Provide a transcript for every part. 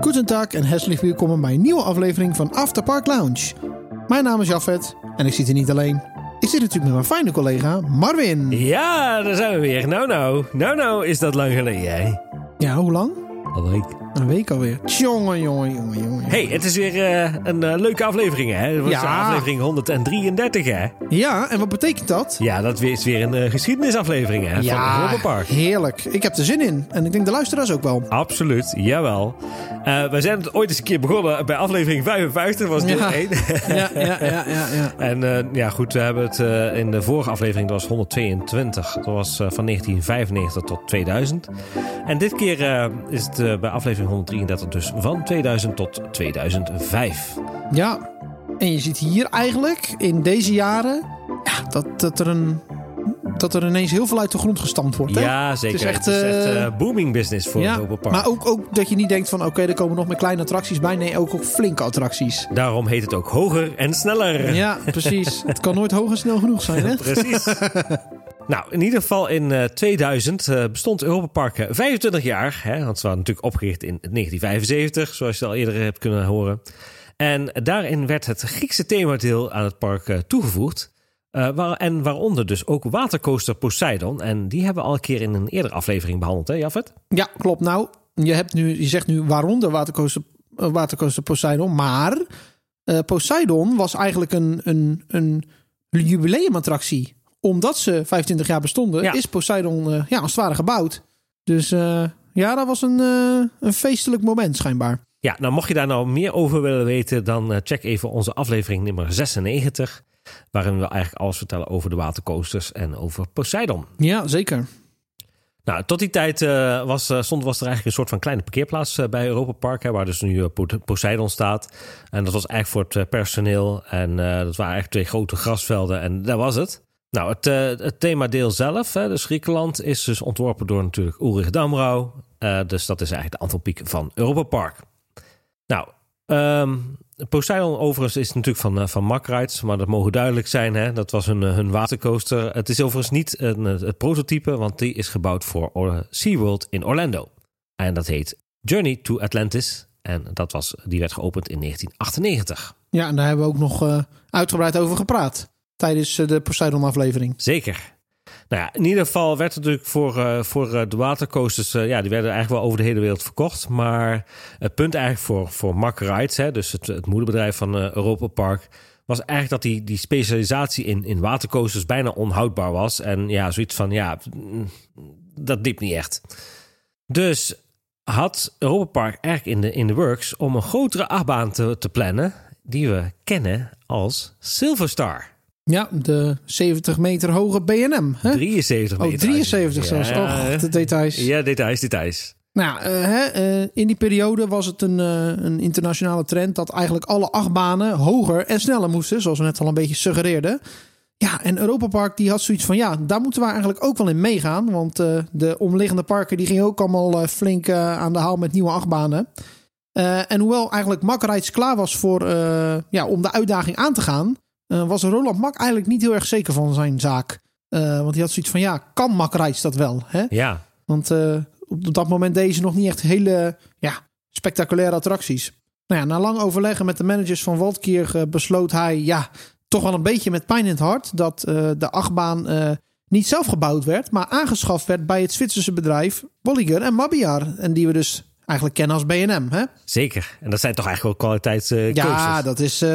Goedendag en herzlich welkom bij een nieuwe aflevering van After Park Lounge. Mijn naam is Jafet en ik zit hier niet alleen. Ik zit natuurlijk met mijn fijne collega Marvin. Ja, daar zijn we weer. Nou, nou. Nou, nou is dat lang geleden, hè? Ja, hoe lang? Week. Een week alweer. Jongen, jongen, jongen, jongen. hey, het is weer eh, een eh, leuke aflevering, hè? Het was Ja. aflevering 133, hè? Ja, en wat betekent dat? Ja, dat is weer een eh, geschiedenisaflevering, hè? Van Europa Park. heerlijk. Ik heb er zin in. En ik denk de luisteraars ook wel. Absoluut, jawel. Eh we zijn het ooit eens een keer begonnen bij aflevering 55, was deel Ja. 1. Ja, ja, ja, ja. ja. En eh, ja, goed, we hebben het eh, in de vorige aflevering, dat was 122. Dat was eh, van 1995 tot 2000. En dit keer eh, is het bij aflevering 133 dus van 2000 tot 2005. Ja, en je ziet hier eigenlijk in deze jaren ja, dat, dat, er een, dat er ineens heel veel uit de grond gestampt wordt. Hè? Ja, zeker. Het is echt, Het is echt eh, eh, booming business voor ja, Europa Park. maar ook, ook dat je niet denkt van oké, er komen nog meer kleine attracties bij. Nee, ook, ook flinke attracties. Daarom heet het ook hoger en sneller. Ja, precies. Het kan nooit hoog en snel genoeg zijn, hè? Precies. nou, in ieder geval in eh, 2000 eh, bestond Europa Park eh, 25 jaar. Hè, want ze waren natuurlijk opgericht in 1975, zoals je al eerder hebt kunnen horen. En daarin werd het Griekse themadeel aan het park eh, toegevoegd. Eh, waar, en waaronder dus ook watercoaster Poseidon. En die hebben we al een keer in een eerdere aflevering behandeld, hè Jafet? Ja, klopt. Nou, je, hebt nu, je zegt nu waaronder watercoaster, eh, watercoaster Poseidon. Maar eh, Poseidon was eigenlijk een, een, een jubileumattractie. Omdat ze 25 jaar bestonden, Ja. is Poseidon eh, ja, als het ware gebouwd. Dus eh, ja, dat was een, eh, een feestelijk moment schijnbaar. Ja, nou mocht je daar nou meer over willen weten, dan check even onze aflevering nummer 96. Waarin we eigenlijk alles vertellen over de watercoasters en over Poseidon. Ja, zeker. Nou, tot die tijd was, stond, was er eigenlijk een soort van kleine parkeerplaats bij Europa Park. Hè, waar dus nu Po- Poseidon staat. En dat was eigenlijk voor het personeel. En dat waren eigenlijk twee grote grasvelden. En dat was het. Nou, het, eh, het themadeel zelf, hè, dus Griekenland, is dus ontworpen door natuurlijk Ulrich Damrau. Eh, dus dat is eigenlijk de Antropiek van Europa Park. Nou, ehm, Poseidon overigens is natuurlijk van, eh, van Mack maar dat mogen duidelijk zijn. Hè? Dat was hun, hun watercoaster. Het is overigens niet een, het prototype, want die is gebouwd voor Or- SeaWorld in Orlando. En dat heet Journey to Atlantis. En dat was, die werd geopend in 1998. Ja, en daar hebben we ook nog uitgebreid over gepraat. Tijdens eh, de Poseidon-aflevering. Zeker. Nou ja, in ieder geval werd het natuurlijk voor, eh, voor eh, de watercoasters, ja, die werden eigenlijk wel over de hele wereld verkocht. Maar het punt eigenlijk voor, voor Mack Rides, hè, dus het, het moederbedrijf van Europa Park, was eigenlijk dat die, die specialisatie in, in watercoasters bijna onhoudbaar was. En ja, zoiets van, ja, mm, dat liep niet echt. Dus had Europa Park eigenlijk in de, in de works om een grotere achtbaan te, te plannen, die we kennen als Silverstar. Ja, de 70 meter hoge BNM. Hè? 73 Oh, meter. 73 zelfs. Ja, Oh, god, de details. Ja, details, details. Nou, eh, hè, eh, in die periode was het een, eh, een internationale trend dat eigenlijk alle achtbanen hoger en sneller moesten, zoals we net al een beetje suggereerden. Ja, en Europa Park die had zoiets van, ja, daar moeten we eigenlijk ook wel in meegaan. Want de omliggende parken die gingen ook allemaal flink aan de haal met nieuwe achtbanen. En hoewel eigenlijk Mack Rides klaar was voor, ja, om de uitdaging aan te gaan, eh, was Roland Mak eigenlijk niet heel erg zeker van zijn zaak. Eh, want hij had zoiets van, ja, kan Rides dat wel? Hè? Ja, Want eh, op dat moment deden ze nog niet echt hele ja, spectaculaire attracties. Nou ja, na lang overleggen met de managers van Waldkier besloot hij, ja, toch wel een beetje met pijn in het hart, dat de achtbaan niet zelf gebouwd werd, maar aangeschaft werd bij het Zwitserse bedrijf Bolliger en Mabiar. En die we dus eigenlijk kennen als B&M. Hè? zeker. En dat zijn toch eigenlijk wel kwaliteitscoasters. Ja, dat is eh,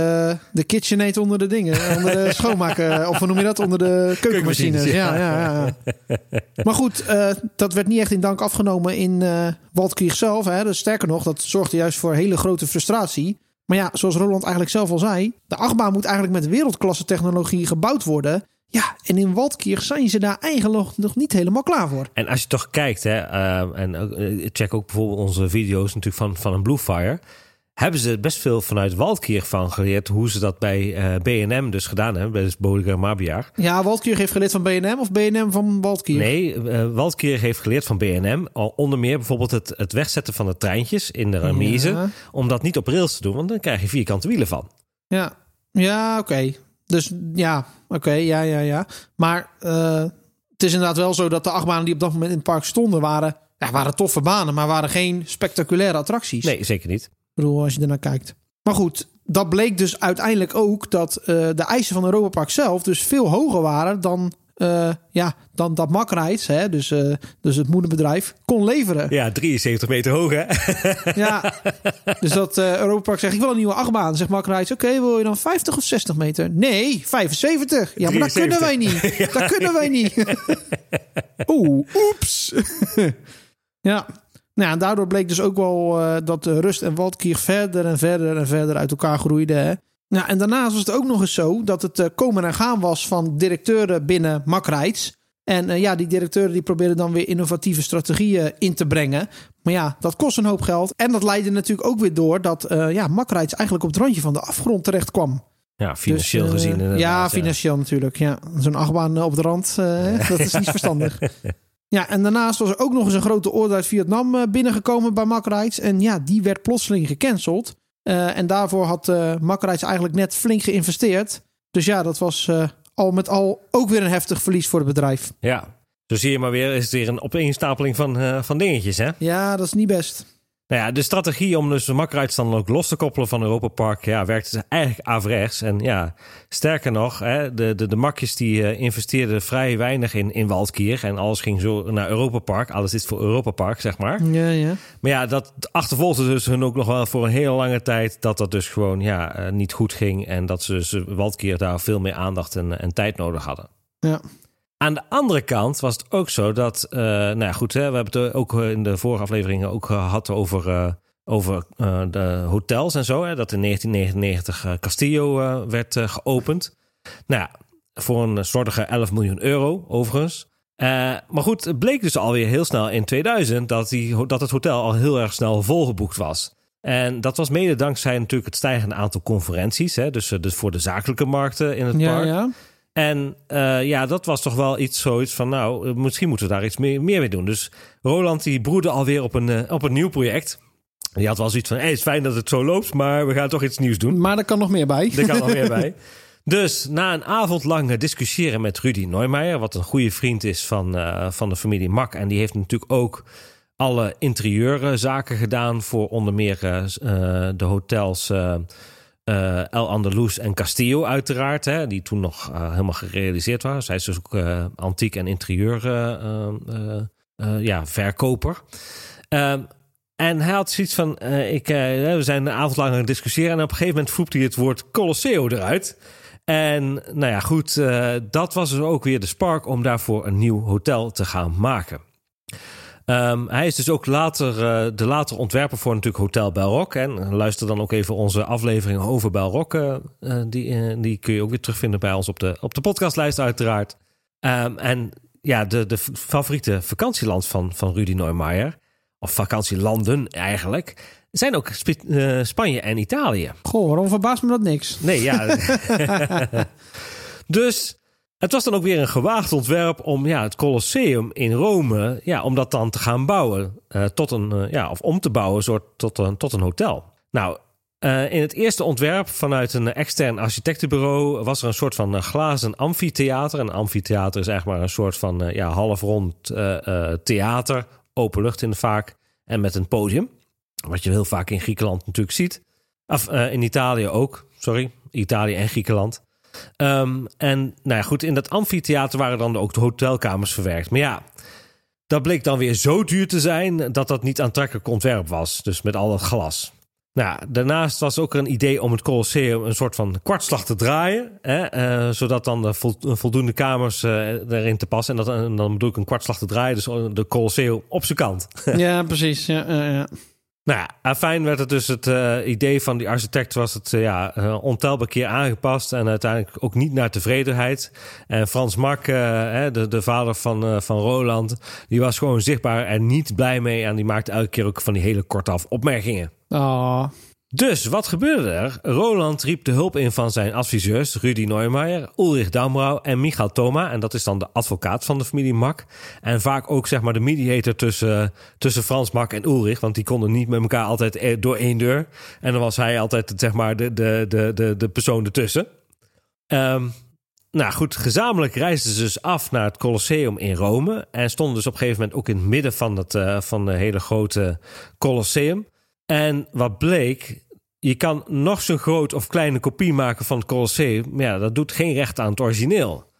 de KitchenAid onder de dingen. Onder de schoonmaken. Of hoe noem je dat? Onder de keukenmachines. Ja, ja, ja. Maar goed, eh, dat werd niet echt in dank afgenomen in eh Waldkirch zelf. Hè. Dus sterker nog, dat zorgde juist voor hele grote frustratie. Maar ja, zoals Roland eigenlijk zelf al zei... de achtbaan moet eigenlijk met wereldklasse technologie gebouwd worden. Ja, en in Waldkirch zijn ze daar eigenlijk nog- niet helemaal klaar voor. En als je toch kijkt, hè, eh, en eh, check ook bijvoorbeeld onze video's natuurlijk van, van een Bluefire. hebben ze best veel vanuit Waldkirch van geleerd. Hoe ze dat bij uh, BNM dus gedaan hebben. Bij dus Mabiar. Ja, Waldkirch heeft geleerd van BNM of BNM van Waldkirch? Nee, uh, Waldkirch heeft geleerd van BNM. Onder meer bijvoorbeeld het, het wegzetten van de treintjes in de remise. Ja. Om dat niet op rails te doen, want dan krijg je vierkante wielen van. Ja, ja oké. Dus ja, oké, ja, ja, ja. Maar uh, het is inderdaad wel zo dat de achtbanen die op dat moment in het park stonden... waren, ja, waren toffe banen, maar waren geen spectaculaire attracties. Nee, zeker niet. Ik bedoel, als je ernaar kijkt. Maar goed, dat bleek dus uiteindelijk ook dat uh, de eisen van Europa Park zelf dus veel hoger waren dan, uh, ja, dan dat Makrijts, hè, dus, uh, dus het moederbedrijf, kon leveren. Ja, 73 meter hoog hè? ja, dus dat Europa Park zegt, ik wil een nieuwe achtbaan. Zegt Makrijts, oké, okay, wil je dan 50 of 60 meter? Nee, 75. Ja, maar 73. dat kunnen wij niet. ja. Dat kunnen wij niet. Oeh, oeps. ja, nou ja, daardoor bleek dus ook wel uh, dat Rust en Waldkirch verder en verder en verder uit elkaar groeiden. Hè? Nou, en daarnaast was het ook nog eens zo dat het uh, komen en gaan was van directeuren binnen Makrijts. En uh, ja, die directeuren die probeerden dan weer innovatieve strategieën in te brengen. Maar ja, dat kost een hoop geld. En dat leidde natuurlijk ook weer door dat ja, Makrijts eigenlijk op het randje van de afgrond terecht kwam. Ja, financieel dus, gezien. Ja, financieel ja. natuurlijk. Ja. Zo'n achtbaan op de rand, dat is niet verstandig. Ja, en daarnaast was er ook nog eens een grote orde uit Vietnam uh, binnengekomen bij Makrijts. En ja, die werd plotseling gecanceld. Uh, en daarvoor had uh, Makrijts eigenlijk net flink geïnvesteerd. Dus ja, dat was al met al ook weer een heftig verlies voor het bedrijf. Ja, zo zie je maar weer, is het weer een opeenstapeling van, van dingetjes, hè? Ja, dat is niet best. Nou ja, de strategie om dus de makkerijs dan ook los te koppelen van Europa Park, ja, werkte dus eigenlijk averechts. En ja, sterker nog, hè, de, de, de makjes die uh, investeerden vrij weinig in, in Waldkier. En alles ging zo naar Europa Park. Alles is voor Europa Park, zeg maar. Ja, ja. Maar ja, dat achtervolgde dus hun ook nog wel voor een hele lange tijd dat dat dus gewoon ja, uh, niet goed ging. En dat ze dus Waldkier daar veel meer aandacht en, en tijd nodig hadden. Ja. Aan de andere kant was het ook zo dat, uh, nou ja, goed, hè, we hebben het ook in de vorige afleveringen ook gehad over, uh, over uh, de hotels en zo. Hè, dat in 1999 Castillo werd geopend. Nou ja, voor een slordige 11 miljoen euro overigens. maar goed, het bleek dus alweer heel snel in 2000 dat, die, dat het hotel al heel erg snel volgeboekt was. En dat was mede dankzij natuurlijk het stijgende aantal conferenties. Hè, dus, dus voor de zakelijke markten in het ja, park. Ja. En uh, ja, dat was toch wel iets zoiets van, nou, misschien moeten we daar iets meer, meer mee doen. Dus Roland die broedde alweer op een, uh, op een nieuw project. Die had wel zoiets van, hey, het is fijn dat het zo loopt, maar we gaan toch iets nieuws doen. Maar er kan nog meer bij. Er kan nog meer bij. Dus na een avond lang discussiëren met Rudy Neumeijer, wat een goede vriend is van, uh, van de familie Mak. En die heeft natuurlijk ook alle interieurzaken gedaan voor onder meer de hotels... Uh, El Andalus en Castillo uiteraard, hè, die toen nog uh, helemaal gerealiseerd waren. Zij is dus ook uh, antiek en interieur ja, verkoper. Ehm, en hij had zoiets van, ik, we zijn een avond lang aan het discussiëren... en op een gegeven moment voept hij het woord Colosseo eruit... En nou ja, goed, dat was dus ook weer de spark om daarvoor een nieuw hotel te gaan maken. Um, hij is dus ook later uh, de later ontwerper voor natuurlijk Hotel Belrock. En luister dan ook even onze aflevering over Belrock. Uh, die, die kun je ook weer terugvinden bij ons op de, op de podcastlijst uiteraard. Um, en ja, de, de favoriete vakantieland van, van Rudy Neumeijer, of vakantielanden eigenlijk, zijn ook Sp Spanje en Italië. Goh, waarom verbaast me dat niks? Nee, ja. dus het was dan ook weer een gewaagd ontwerp om ja, het Colosseum in Rome, ja, om dat dan te gaan bouwen. Uh, tot een, uh, ja, of om te bouwen soort, tot, een, tot een hotel. Nou, uh, in het eerste ontwerp vanuit een extern architectenbureau was er een soort van glazen amfitheater. Een amfitheater is eigenlijk maar een soort van ja, halfrond theater, open lucht in de vaak, en met een podium. Wat je heel vaak in Griekenland natuurlijk ziet. Of in Italië ook, sorry, Italië en Griekenland. Um, en nou ja, goed, in dat amfitheater waren dan ook de hotelkamers verwerkt. Maar ja, dat bleek dan weer zo duur te zijn dat dat niet aantrekkelijk ontwerp was. Dus met al dat glas. Nou, daarnaast was ook een idee om het Colosseum een soort van kwartslag te draaien. Hè, uh, zodat dan de voldoende kamers uh, erin te passen. En, dat, en dan bedoel ik een kwartslag te draaien, dus de Colosseum op zijn kant. ja, precies. Ja, ja. Nou ja, fijn werd het dus het uh, idee van die architect was het uh, ja, uh, ontelbaar keer aangepast en uiteindelijk ook niet naar tevredenheid. En Frans Mak, de, de vader van, van Roland, die was gewoon zichtbaar er niet blij mee en die maakte elke keer ook van die hele kortaf opmerkingen. Oh. Dus wat gebeurde er? Roland riep de hulp in van zijn adviseurs Rudy Neumeier, Ulrich Damrau en Michael Thoma. En dat is dan de advocaat van de familie Mak. En vaak ook zeg maar de mediator tussen, tussen Frans Mak en Ulrich. Want die konden niet met elkaar altijd e- door één deur. En dan was hij altijd zeg maar de, de, de, de, de persoon ertussen. Ehm, nou goed, gezamenlijk reisden ze dus af naar het Colosseum in Rome. En stonden dus op een gegeven moment ook in het midden van, het, uh, van de hele grote Colosseum. En wat bleek, je kan nog zo'n groot of kleine kopie maken van het Colosseum. Maar ja, dat doet geen recht aan het origineel.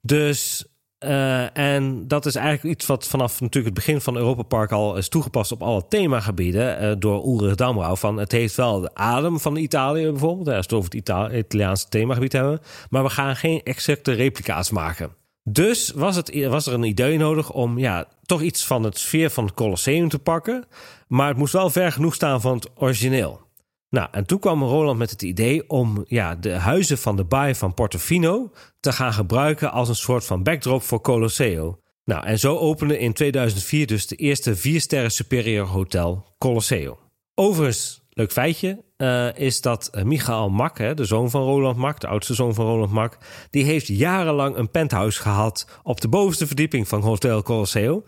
Dus, uh, en dat is eigenlijk iets wat vanaf natuurlijk het begin van Europa Park al is toegepast op alle themagebieden. Uh, door Ulrich Damrau. Van het heeft wel de adem van Italië bijvoorbeeld. Als we het over het Ita Italiaanse themagebied hebben. Maar we gaan geen exacte replica's maken. Dus was, het, was er een idee nodig om ja, toch iets van het sfeer van het Colosseum te pakken. Maar het moest wel ver genoeg staan van het origineel. Nou, en toen kwam Roland met het idee om ja, de huizen van de baai van Portofino te gaan gebruiken als een soort van backdrop voor Colosseo. Nou, en zo opende in 2004 dus de eerste viersterren superieur hotel Colosseo. Overigens, leuk feitje, uh, is dat uh, Michael Mak, hè, de zoon van Roland Mak, de oudste zoon van Roland Mak, die heeft jarenlang een penthouse gehad op de bovenste verdieping van Hotel Colosseo.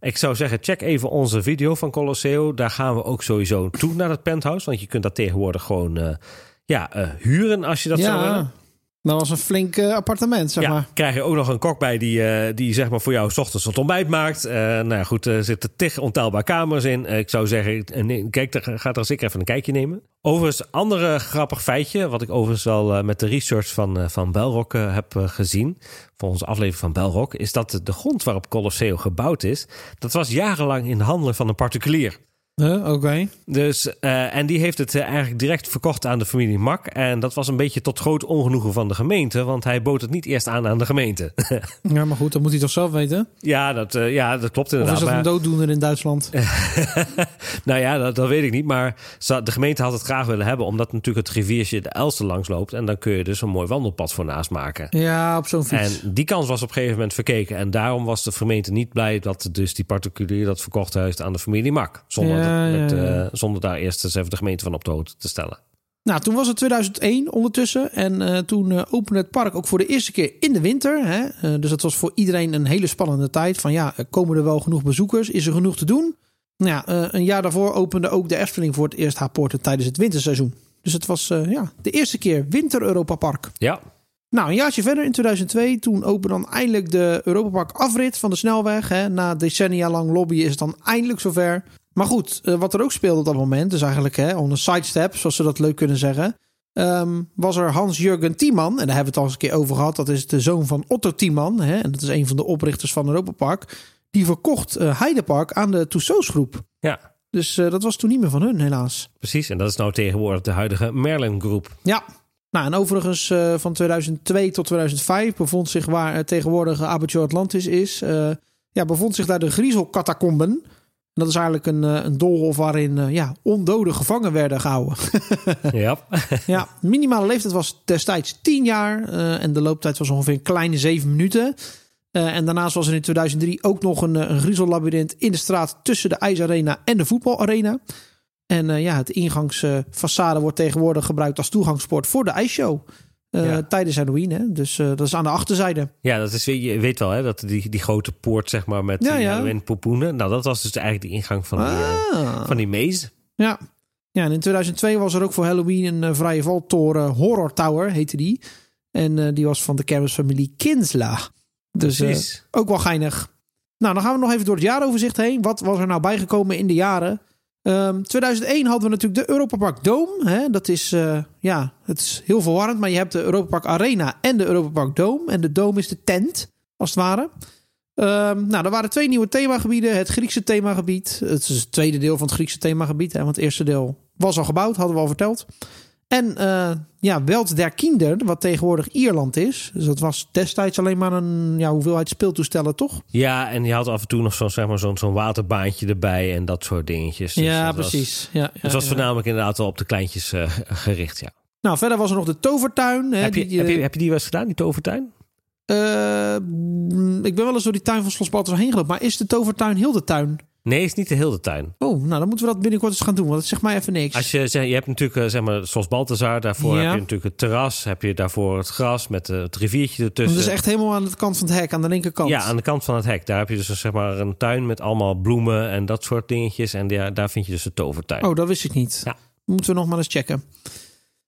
Ik zou zeggen, check even onze video van Colosseo. Daar gaan we ook sowieso toe naar het penthouse, want je kunt dat tegenwoordig gewoon uh, ja, huren als je dat ja. zou willen. Dat was een flink uh, appartement, zeg ja, maar. krijg je ook nog een kok bij die, uh, die zeg maar voor jou 's ochtends het ontbijt maakt. Uh, nou ja, goed, er zitten tig ontelbaar kamers in. ik zou zeggen, kijk, daar, ga er zeker even een kijkje nemen. Overigens, andere grappig feitje, wat ik overigens al met de research van, van Belrock heb gezien, voor onze aflevering van Belrock, is dat de grond waarop Colosseo gebouwd is, dat was jarenlang in de handen van een particulier. Uh, Oké. Okay. Dus, uh, en die heeft het uh, eigenlijk direct verkocht aan de familie Mak. En dat was een beetje tot groot ongenoegen van de gemeente, want hij bood het niet eerst aan aan de gemeente. ja, maar goed, dat moet hij toch zelf weten? Ja, dat, ja, dat klopt inderdaad. Of is dat een dooddoener in Duitsland? nou ja, dat, dat, weet ik niet. Maar de gemeente had het graag willen hebben, omdat natuurlijk het riviertje de Elster langs loopt. En dan kun je dus een mooi wandelpad voor naast maken. Ja, op zo'n fiets. En die kans was op een gegeven moment verkeken. En daarom was de gemeente niet blij dat dus die particulier dat verkocht heeft aan de familie Mak. Zonder Ja. Ja, uh, zonder daar eerst eens even de gemeente van op de hoogte te stellen. Nou, toen was het 2001 ondertussen. En uh, toen uh, opende het park ook voor de eerste keer in de winter. Hè? Dus dat was voor iedereen een hele spannende tijd. Van ja, komen er wel genoeg bezoekers? Is er genoeg te doen? Nou ja, een jaar daarvoor opende ook de Efteling voor het eerst haar poorten tijdens het winterseizoen. Dus het was ja, de eerste keer winter Europa Park. Ja. Nou, een jaartje verder in 2002, toen opende dan eindelijk de Europa Park afrit van de snelweg. Hè? Na decennia lang lobby is het dan eindelijk zover. Maar goed, uh, wat er ook speelde op dat moment, dus eigenlijk hè, on een sidestep, zoals ze dat leuk kunnen zeggen, um, was er Hans-Jurgen Tiemann. En daar hebben we het al eens een keer over gehad. Dat is de zoon van Otto Tiemann. Hè, en dat is een van de oprichters van Europa Park. Die verkocht uh, Heidepark aan de Tussauds groep. Ja. Dus uh, dat was toen niet meer van hun, helaas. Precies, en dat is nou tegenwoordig de huidige Merlin groep. Ja. Nou, en overigens uh, van 2002 tot 2005 bevond zich waar het tegenwoordige Aperture Atlantis is. Ja, bevond zich daar de Griezel-catacomben. Dat is eigenlijk een, een doolhof waarin uh, ja, ondoden gevangen werden gehouden. ja. ja, minimale leeftijd was destijds 10 jaar. Uh, en de looptijd was ongeveer een kleine 7 minuten. Uh, en daarnaast was er in 2003 ook nog een, een in de straat tussen de ijsarena en de voetbalarena. En ja, het ingangsfaçade wordt tegenwoordig gebruikt als toegangspoort voor de ijsshow. Uh, ja. Tijdens Halloween, hè? dus uh, dat is aan de achterzijde. Ja, dat is, je weet wel, hè, dat die, die grote poort, zeg maar, met ja. Halloween popoenen. Nou, dat was dus eigenlijk de ingang van die, ah. uh, van die maze. Ja. ja, en in 2002 was er ook voor Halloween een vrije valtoren, Horror Tower heette die. En die was van de kermisfamilie Kinsla. Dus ook wel geinig. Nou, dan gaan we nog even door het jaaroverzicht heen. Wat was er nou bijgekomen in de jaren? Um, 2001 hadden we natuurlijk de Europa Park Dome. Hè? Dat is, uh, ja, het is heel verwarrend. Maar je hebt de Europa Park Arena en de Europa Park Dome. En de Dome is de tent, als het ware. Um, nou, er waren twee nieuwe themagebieden. Het Griekse themagebied. Het is het tweede deel van het Griekse themagebied. Want het eerste deel was al gebouwd, hadden we al verteld. En uh, ja, Welt der Kinder, wat tegenwoordig Ierland is. Dus dat was destijds alleen maar een ja, hoeveelheid speeltoestellen, toch? Ja, en je had af en toe nog zo'n zeg maar, zo'n zo'n waterbaantje erbij en dat soort dingetjes. Dus ja, precies. Was, ja, ja, het was ja. voornamelijk inderdaad wel op de kleintjes uh, gericht, ja. Nou, verder was er nog de tovertuin. Hè, heb, je, die, heb, je, heb je die wel eens gedaan, die tovertuin? Uh, ik ben wel eens door die tuin van Slot Balthasar heen gelopen. Maar is de tovertuin heel de tuin? Nee, is niet de hele tuin. Oh, nou dan moeten we dat binnenkort eens gaan doen, want dat zegt mij even niks. Als je, zeg- je hebt natuurlijk, eh, zeg maar, zoals Balthazar, daarvoor Ja. heb je natuurlijk het terras, heb je daarvoor het gras met eh, het riviertje ertussen. dat is echt helemaal aan de kant van het hek, aan de linkerkant. Ja, aan de kant van het hek. Daar heb je dus een, zeg maar een tuin met allemaal bloemen en dat soort dingetjes. En daar, daar vind je dus de tovertuin. Oh, dat wist ik niet. Ja. Moeten we nog maar eens checken.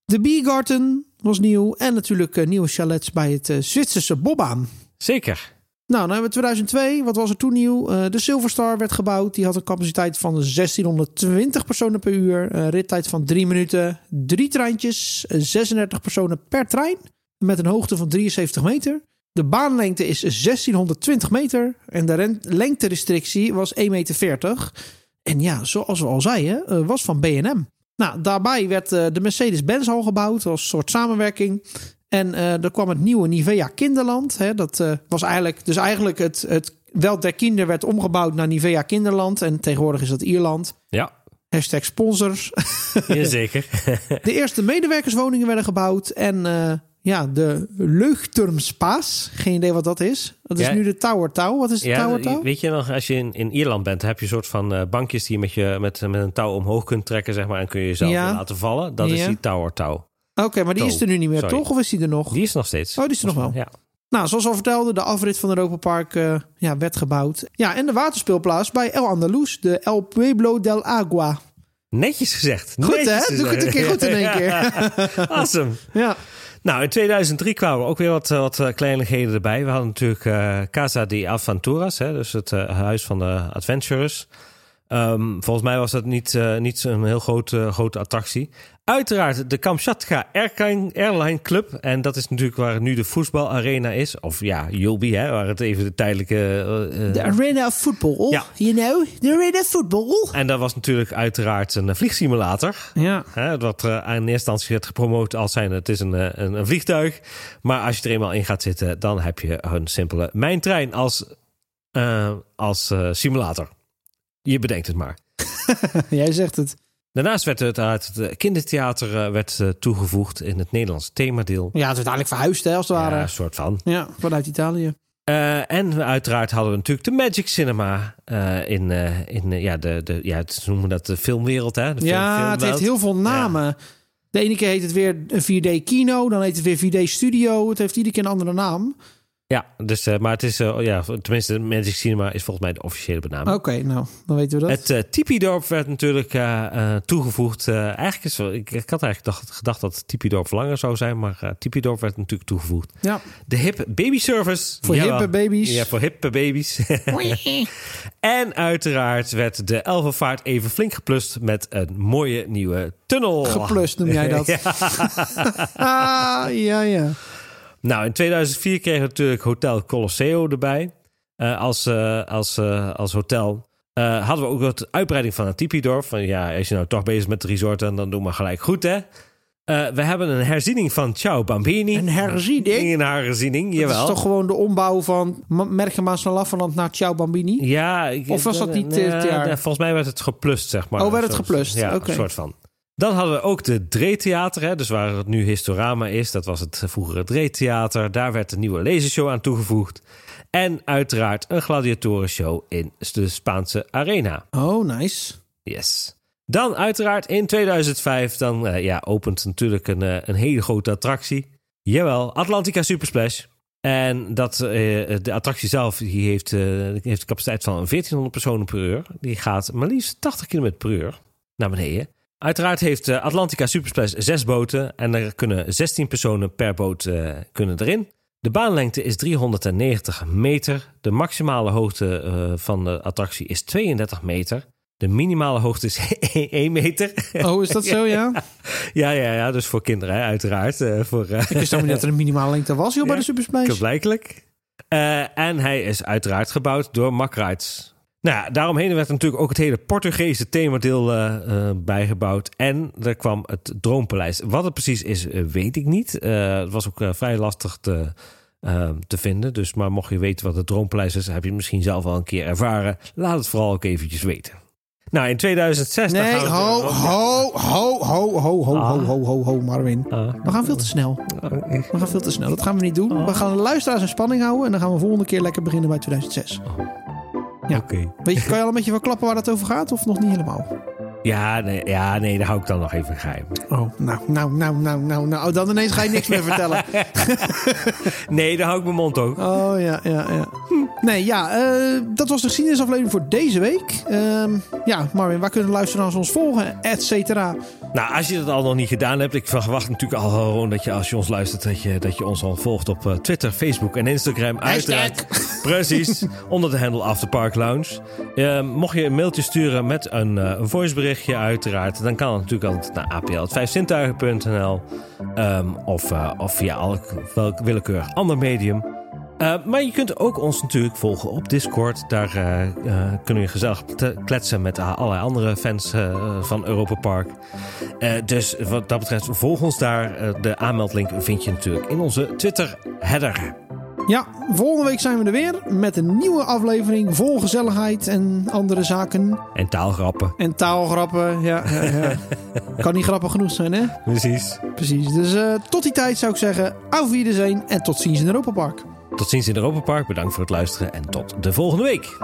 De Biergarten was nieuw. En natuurlijk eh, nieuwe chalets bij het Zwitserse Bobbaan. Zeker. Nou, dan hebben we 2002. Wat was er toen nieuw? Eh, de Silverstar werd gebouwd. Die had een capaciteit van 1620 personen per uur. Een rittijd van 3 minuten. Drie treintjes. eh, 36 personen per trein. Met een hoogte van 73 meter. De baanlengte is 1620 meter. En de lengterestrictie was 1,40 meter. En ja, zoals we al zeiden, eh, was van B&M. Nou, daarbij werd eh, de Mercedes-Benz al gebouwd als soort samenwerking. En eh, er kwam het nieuwe Nivea Kinderland. Hè, dat eh, was eigenlijk, dus eigenlijk het, het Welt der Kinder werd omgebouwd naar Nivea Kinderland. En tegenwoordig is dat Ierland. Ja, Hashtag sponsors. zeker. De eerste medewerkerswoningen werden gebouwd. En eh, ja, de Leugturmspaas. Geen idee wat dat is. Dat is Ja. nu de Tower Touw. Wat is de ja, Tower Touw? weet je nog, als je in, in Ierland bent, heb je een soort van bankjes die je met, je met, met een touw omhoog kunt trekken, zeg maar, en kun je jezelf Ja. laten vallen. Dat is die tower touw. Oké, maar die is er nu niet meer, Sorry. toch? Of is die er nog? Die is er nog steeds. Oh, die is er nog wel. Ja. Nou, zoals al vertelde, de afrit van Europa Park eh, ja, werd gebouwd. Ja, en de waterspeelplaats bij El Andalus, de El Pueblo del Agua. Netjes gezegd. Goed, Netjes hè? Doe ik het een keer goed in één keer. awesome. Ja, Nou, in 2003 kwamen ook weer wat, eh, wat eh, kleinigheden erbij. We hadden natuurlijk Casa de Aventuras, hè, dus het huis van de adventurers. Ehm, volgens mij was dat niet, eh, niet zo'n heel grote, grote attractie. Uiteraard de Kamchatka Airline, Club. En dat is natuurlijk waar nu de voetbalarena is. Of ja, Julbi, hè, waar het even de tijdelijke... eh, eh, de Arena of Football. Ja. You know, the Arena of Football. en dat was natuurlijk uiteraard een eh, vliegsimulator. Ja. Hè, wat uh, in eerste instantie werd gepromoot als zijn het is een, eh, een, een vliegtuig. Maar als je er eenmaal in gaat zitten, dan heb je een simpele mijntrein als, als simulator. Je bedenkt het maar. Jij zegt het. Daarnaast werd het uit het kindertheater uh, werd, toegevoegd in het Nederlands themadeel. Ja, het is uiteindelijk verhuisd, hè, als het ware. Ja, een soort van. Ja, vanuit Italië. Uh, en uiteraard hadden we natuurlijk de Magic Cinema uh, in, uh, in ja, de, de, ja, ze noemen dat de filmwereld. Hè? De ja, het heeft heel veel namen. Ja. De ene keer heet het weer een 4D kino, dan heet het weer 4D studio. Het heeft iedere keer een andere naam. Ja, dus, uh, maar het is, uh, ja, tenminste, Magic Cinema is volgens mij de officiële benaming. Oké, okay, nou, dan weten we dat. Het uh, Tipi-dorp werd natuurlijk uh, toegevoegd. eigenlijk is ik, ik had eigenlijk dacht, gedacht dat Tipi-dorp langer zou zijn, maar Tipi-dorp werd natuurlijk toegevoegd. Ja. De Hip Baby Service. Voor hippe baby's. Ja, voor hippe baby's. en uiteraard werd de Elvenvaart even flink geplust met een mooie nieuwe tunnel. Geplust noem jij dat. ja. ah, ja, ja. Nou, in 2004 kregen we natuurlijk Hotel Colosseo erbij. Uh, als, uh, als, uh, als hotel. hadden we ook wat uitbreiding van het Tipi-dorp. Van ja, als je nou toch bezig bent met de resort, dan doe maar gelijk goed, hè. we hebben een herziening van Ciao Bambini. Een herziening? Een herziening, jawel. Dat is toch gewoon de ombouw van Merkemaas naar Lafferland naar Ciao Bambini? Ja. Ik, of was dat niet jaar? Volgens mij werd het geplust, zeg maar. Oh, werd het geplust? Ja, okay. een soort van. Dan hadden we ook de Dreetheater, hè, dus waar het nu Historama is. Dat was het vroegere Dreetheater. Daar werd een nieuwe lasershow aan toegevoegd. En uiteraard een gladiatorenshow in de Spaanse Arena. Oh, nice. Yes. Dan uiteraard in 2005, dan uh, ja, opent natuurlijk een, uh, een hele grote attractie. Jawel, Atlantica Supersplash. En dat, uh, de attractie zelf die heeft, heeft een capaciteit van 1400 personen per uur. Die gaat maar liefst 80 km per uur naar beneden. Uiteraard heeft Atlantica Supersplash zes boten en er kunnen 16 personen per boot uh, kunnen erin. De baanlengte is 390 meter. De maximale hoogte uh, van de attractie is 32 meter. De minimale hoogte is 1 meter. Oh, is dat zo, ja? ja, ja, ja. Dus voor kinderen, hè, uiteraard. Uh, voor, Ik wist niet dat er een minimale lengte was, joh, ja, bij de Supersplash. Blijkelijk. en hij is uiteraard gebouwd door Mack Rides. Nou ja, daaromheen werd natuurlijk ook het hele Portugese themadeel uh, uh, bijgebouwd. En er kwam het Droompaleis. Wat het precies is, uh, weet ik niet. het was ook vrij lastig te, te vinden. Dus maar mocht je weten wat het Droompaleis is, heb je het misschien zelf al een keer ervaren. Laat het vooral ook eventjes weten. Nou, in 2006... Nee, ho, ho, ho, ho, ho, ho, Ah. ho, ho, ho, ho, Marvin. Ah. We gaan veel te snel. We gaan veel te snel. Dat gaan we niet doen. We gaan de luisteraars in spanning houden. En dan gaan we volgende keer lekker beginnen bij 2006. Ja. Oké. Weet je, kan je al een beetje verklappen waar het over gaat of nog niet helemaal? Ja, nee, ja, nee, daar hou ik dan nog even geheim. Oh, nou, nou, nou, nou, nou, nou. Oh, dan ineens ga je niks meer vertellen. Nee, daar hou ik mijn mond ook. Oh, ja, ja, ja. Nee, ja, eh, dat was de geschiedenisaflevering voor deze week. Ehm, ja, Marvin, waar kunnen luisteraars ons volgen? Et cetera. Nou, als je dat al nog niet gedaan hebt, ik verwacht natuurlijk al gewoon dat je als je ons luistert, dat je, dat je ons al volgt op eh, Twitter, Facebook en Instagram. Uiteraard. Precies, onder de handle Afterpark Lounge. Eh, mocht je een mailtje sturen met een, eh, een dan kan het natuurlijk altijd naar apl.vijfzintuigen.nl Ehm of, eh, of via elk willekeurig ander medium. Uh, maar je kunt ook ons natuurlijk volgen op Discord. Daar uh, kunnen we gezellig kletsen met allerlei andere fans van Europa Park. dus wat dat betreft, volg ons daar. de aanmeldlink vind je natuurlijk in onze Twitter-header. Ja, volgende week zijn we er weer met een nieuwe aflevering vol gezelligheid en andere zaken. En taalgrappen. En taalgrappen, ja. ja, ja. kan niet grappig genoeg zijn, hè? Precies. Precies. Dus tot die tijd zou ik zeggen, auf Wiedersehen en tot ziens in Europa Park. Tot ziens in Europa Park. Bedankt voor het luisteren en tot de volgende week.